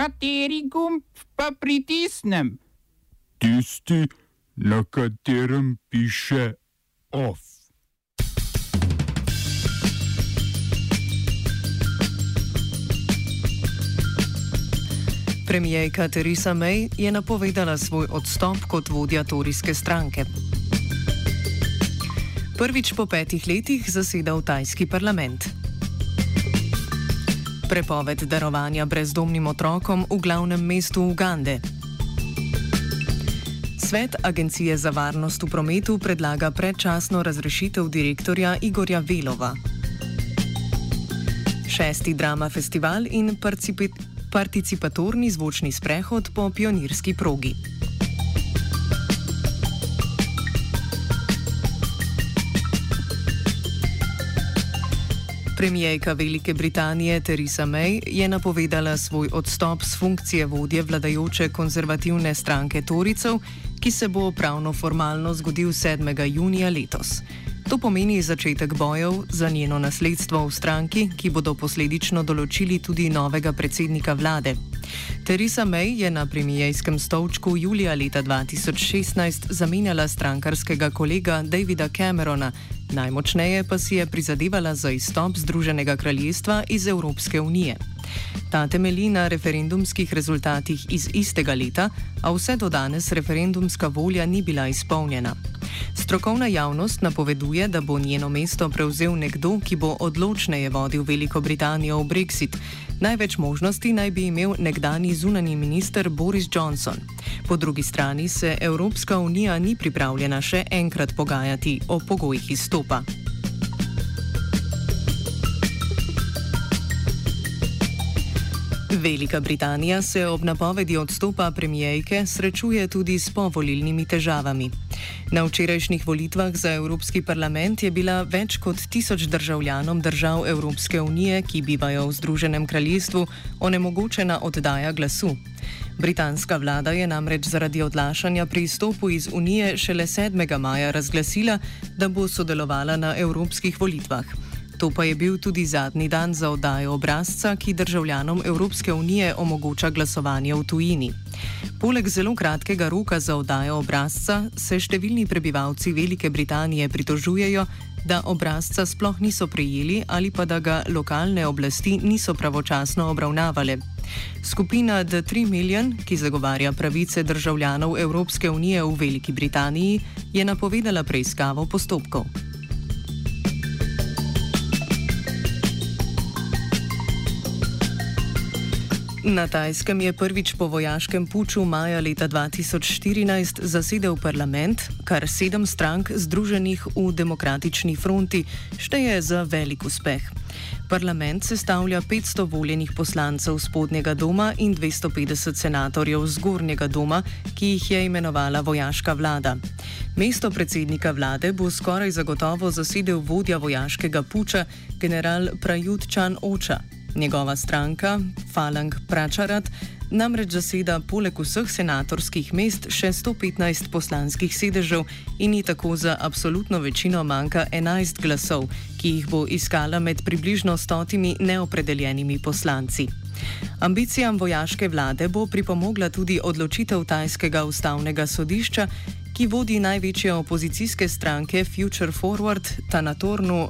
Kateri gumb pa pritisnem? Tisti, na katerem piše OF. Premijejka Theresa May je napovedala svoj odstop kot vodja torijske stranke. Prvič po petih letih zasedal tajski parlament. Prepoved darovanja brezdomnim otrokom v glavnem mestu Ugande. Svet Agencije za varnost v prometu predlaga predčasno razrešitev direktorja Igorja Velova. Šesti drama festival in participatorni zvočni sprehod po pionirski progi. Premijejka Velike Britanije Theresa May je napovedala svoj odstop z funkcije vodje vladajoče konzervativne stranke Toricev, ki se bo pravno formalno zgodil 7. junija letos. To pomeni začetek bojev za njeno nasledstvo v stranki, ki bodo posledično določili tudi novega predsednika vlade. Theresa May je na premijejskem stolčku julija leta 2016 zamenjala strankarskega kolega Davida Camerona, najmočneje pa si je prizadevala za izstop Združenega kraljestva iz Evropske unije. Ta temelji na referendumskih rezultatih iz istega leta, a vse do danes referendumska volja ni bila izpolnjena. Strokovna javnost napoveduje, da bo njeno mesto prevzel nekdo, ki bo odločneje vodil Veliko Britanijo v Brexit. Največ možnosti naj bi imel nekdani zunani minister Boris Johnson. Po drugi strani se Evropska unija ni pripravljena še enkrat pogajati o pogojih izstopa. Velika Britanija se ob napovedi odstopa premijejke srečuje tudi s povolilnimi težavami. Na včerajšnjih volitvah za Evropski parlament je bila več kot tisoč državljanom držav Evropske unije, ki bivajo v Združenem kraljestvu, onemogočena oddaja glasu. Britanska vlada je namreč zaradi odlašanja pri izstopu iz Unije šele 7. maja razglasila, da bo sodelovala na evropskih volitvah. To pa je bil tudi zadnji dan za oddajo obrazca, ki državljanom Evropske unije omogoča glasovanje v tujini. Poleg zelo kratkega roka za oddajo obrazca se številni prebivalci Velike Britanije pritožujejo, da obrazca sploh niso prejeli ali pa da ga lokalne oblasti niso pravočasno obravnavale. Skupina The 3 Million, ki zagovarja pravice državljanov Evropske unije v Veliki Britaniji, je napovedala preiskavo postopkov. Na Tajskem je prvič po vojaškem puču maja leta 2014 zasedel parlament, kar sedem strank združenih v demokratični fronti šteje za velik uspeh. Parlament sestavlja 500 voljenih poslancev spodnjega doma in 250 senatorjev zgornjega doma, ki jih je imenovala vojaška vlada. Mesto predsednika vlade bo skoraj zagotovo zasedel vodja vojaškega puča, general Prajut Čan Oča. Njegova stranka, Falang Pračarat, namreč zaseda poleg vseh senatorskih mest še 115 poslanskih sedežev in ji tako za absolutno večino manjka 11 glasov, ki jih bo iskala med približno stotimi neopredeljenimi poslanci. Ambicijam vojaške vlade bo pripomogla tudi odločitev tajskega ustavnega sodišča, ki vodi največje opozicijske stranke Future Forward, Tanatornu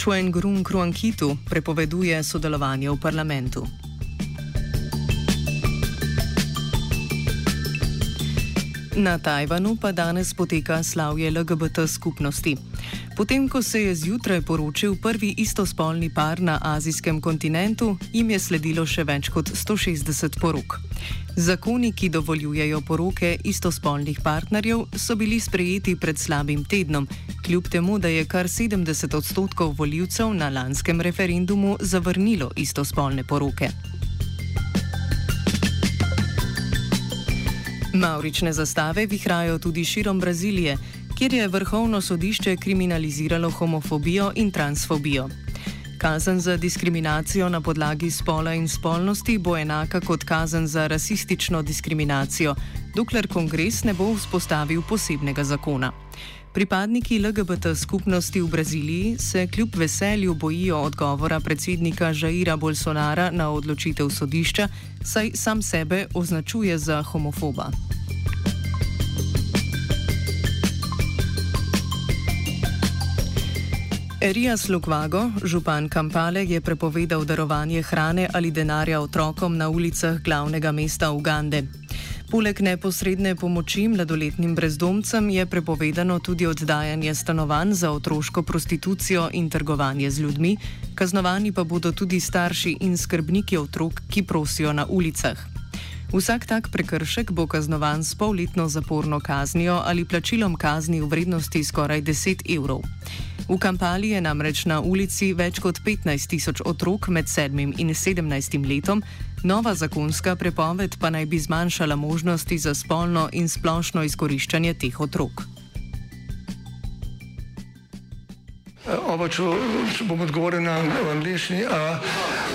Chuen Grun Kruankitu prepoveduje sodelovanje v parlamentu. Na Tajvanu pa danes poteka slavje LGBT skupnosti. Potem, ko se je zjutraj poročil prvi istospolni par na azijskem kontinentu, jim je sledilo še več kot 160 porok. Zakoni, ki dovoljujejo poroke istospolnih partnerjev, so bili sprejeti pred slabim tednom, kljub temu, da je kar 70 odstotkov voljivcev na lanskem referendumu zavrnilo istospolne poroke. Maurične zastave vihrajo tudi širom Brazilije, kjer je vrhovno sodišče kriminaliziralo homofobijo in transfobijo. Kazen za diskriminacijo na podlagi spola in spolnosti bo enaka kot kazen za rasistično diskriminacijo, dokler kongres ne bo vzpostavil posebnega zakona. Pripadniki LGBT skupnosti v Braziliji se kljub veselju bojijo odgovora predsednika Žaira Bolsonara na odločitev sodišča, saj sam sebe označuje za homofoba. Erias Lukvago, župan Kampale, je prepovedal darovanje hrane ali denarja otrokom na ulicah glavnega mesta Ugande. Poleg neposredne pomoči mladoletnim brezdomcem je prepovedano tudi oddajanje stanovanj za otroško prostitucijo in trgovanje z ljudmi, kaznovani pa bodo tudi starši in skrbniki otrok, ki prosijo na ulicah. Vsak tak prekršek bo kaznovan s polletno zaporno kaznijo ali plačilom kazni v vrednosti skoraj 10 evrov. V Kampali je namreč na ulici več kot 15 tisoč otrok med 7 in 17 letom, nova zakonska prepoved pa naj bi zmanjšala možnosti za spolno in splošno izkoriščanje teh otrok. Oba, če, če bom odgovoril na angliški.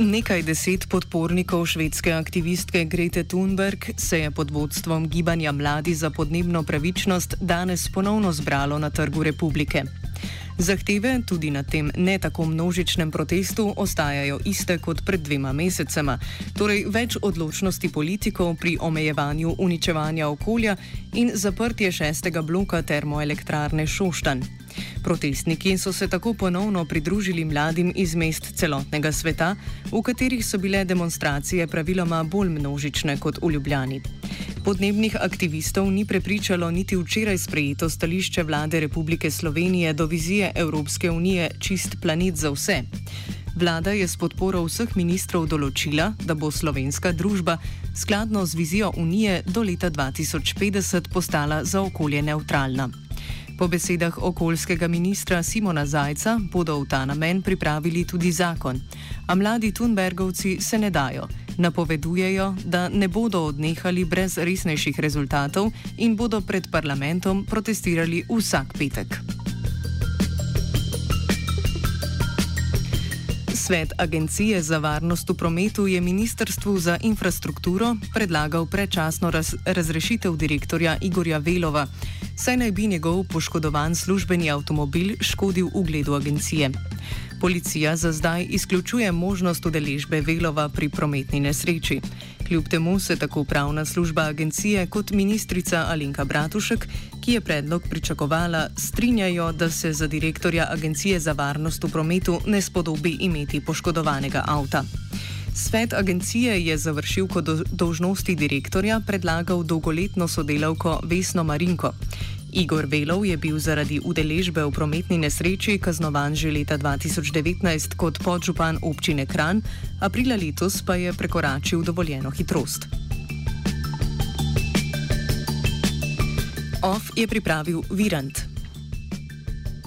Nekaj deset podpornikov švedske aktivistke Grete Thunberg se je pod vodstvom Gibanja Mladi za podnebno pravičnost danes ponovno zbralo na Trgu republike. Zahteve tudi na tem ne tako množičnem protestu ostajajo iste kot pred dvema mesecema, torej več odločnosti politikov pri omejevanju uničevanja okolja in zaprtje šestega bloka termoelektrarne Šoštan. Protestniki so se tako ponovno pridružili mladim iz mest celotnega sveta, v katerih so bile demonstracije praviloma bolj množične kot v Ljubljani. Podnebnih aktivistov ni prepričalo niti včeraj sprejeto stališče vlade Republike Slovenije do vizije Evropske unije Čist planet za vse. Vlada je s podporo vseh ministrov določila, da bo slovenska družba skladno z vizijo Unije do leta 2050 postala za okolje neutralna. Po besedah okoljskega ministra Simona Zajca bodo v ta namen pripravili tudi zakon. A mladi Thunbergovci se ne dajo. Napovedujejo, da ne bodo odnehali brez resnejših rezultatov in bodo pred parlamentom protestirali vsak petek. Svet Agencije za varnost v prometu je Ministrstvu za infrastrukturo predlagal predčasno raz razrešitev direktorja Igorja Velova saj naj bi njegov poškodovan službeni avtomobil škodil ugledu agencije. Policija za zdaj izključuje možnost udeležbe Velova pri prometni nesreči. Kljub temu se tako pravna služba agencije kot ministrica Alinka Bratušek, ki je predlog pričakovala, strinjajo, da se za direktorja Agencije za varnost v prometu ne spodobi imeti poškodovanega avta. Svet agencije je za vršilko do, dolžnosti direktorja predlagal dolgoletno sodelavko Vesno Marinko. Igor Velov je bil zaradi udeležbe v prometni nesreči kaznovan že leta 2019 kot podžupan občine Kran, aprila letos pa je prekoračil dovoljeno hitrost. OF je pripravil Virant.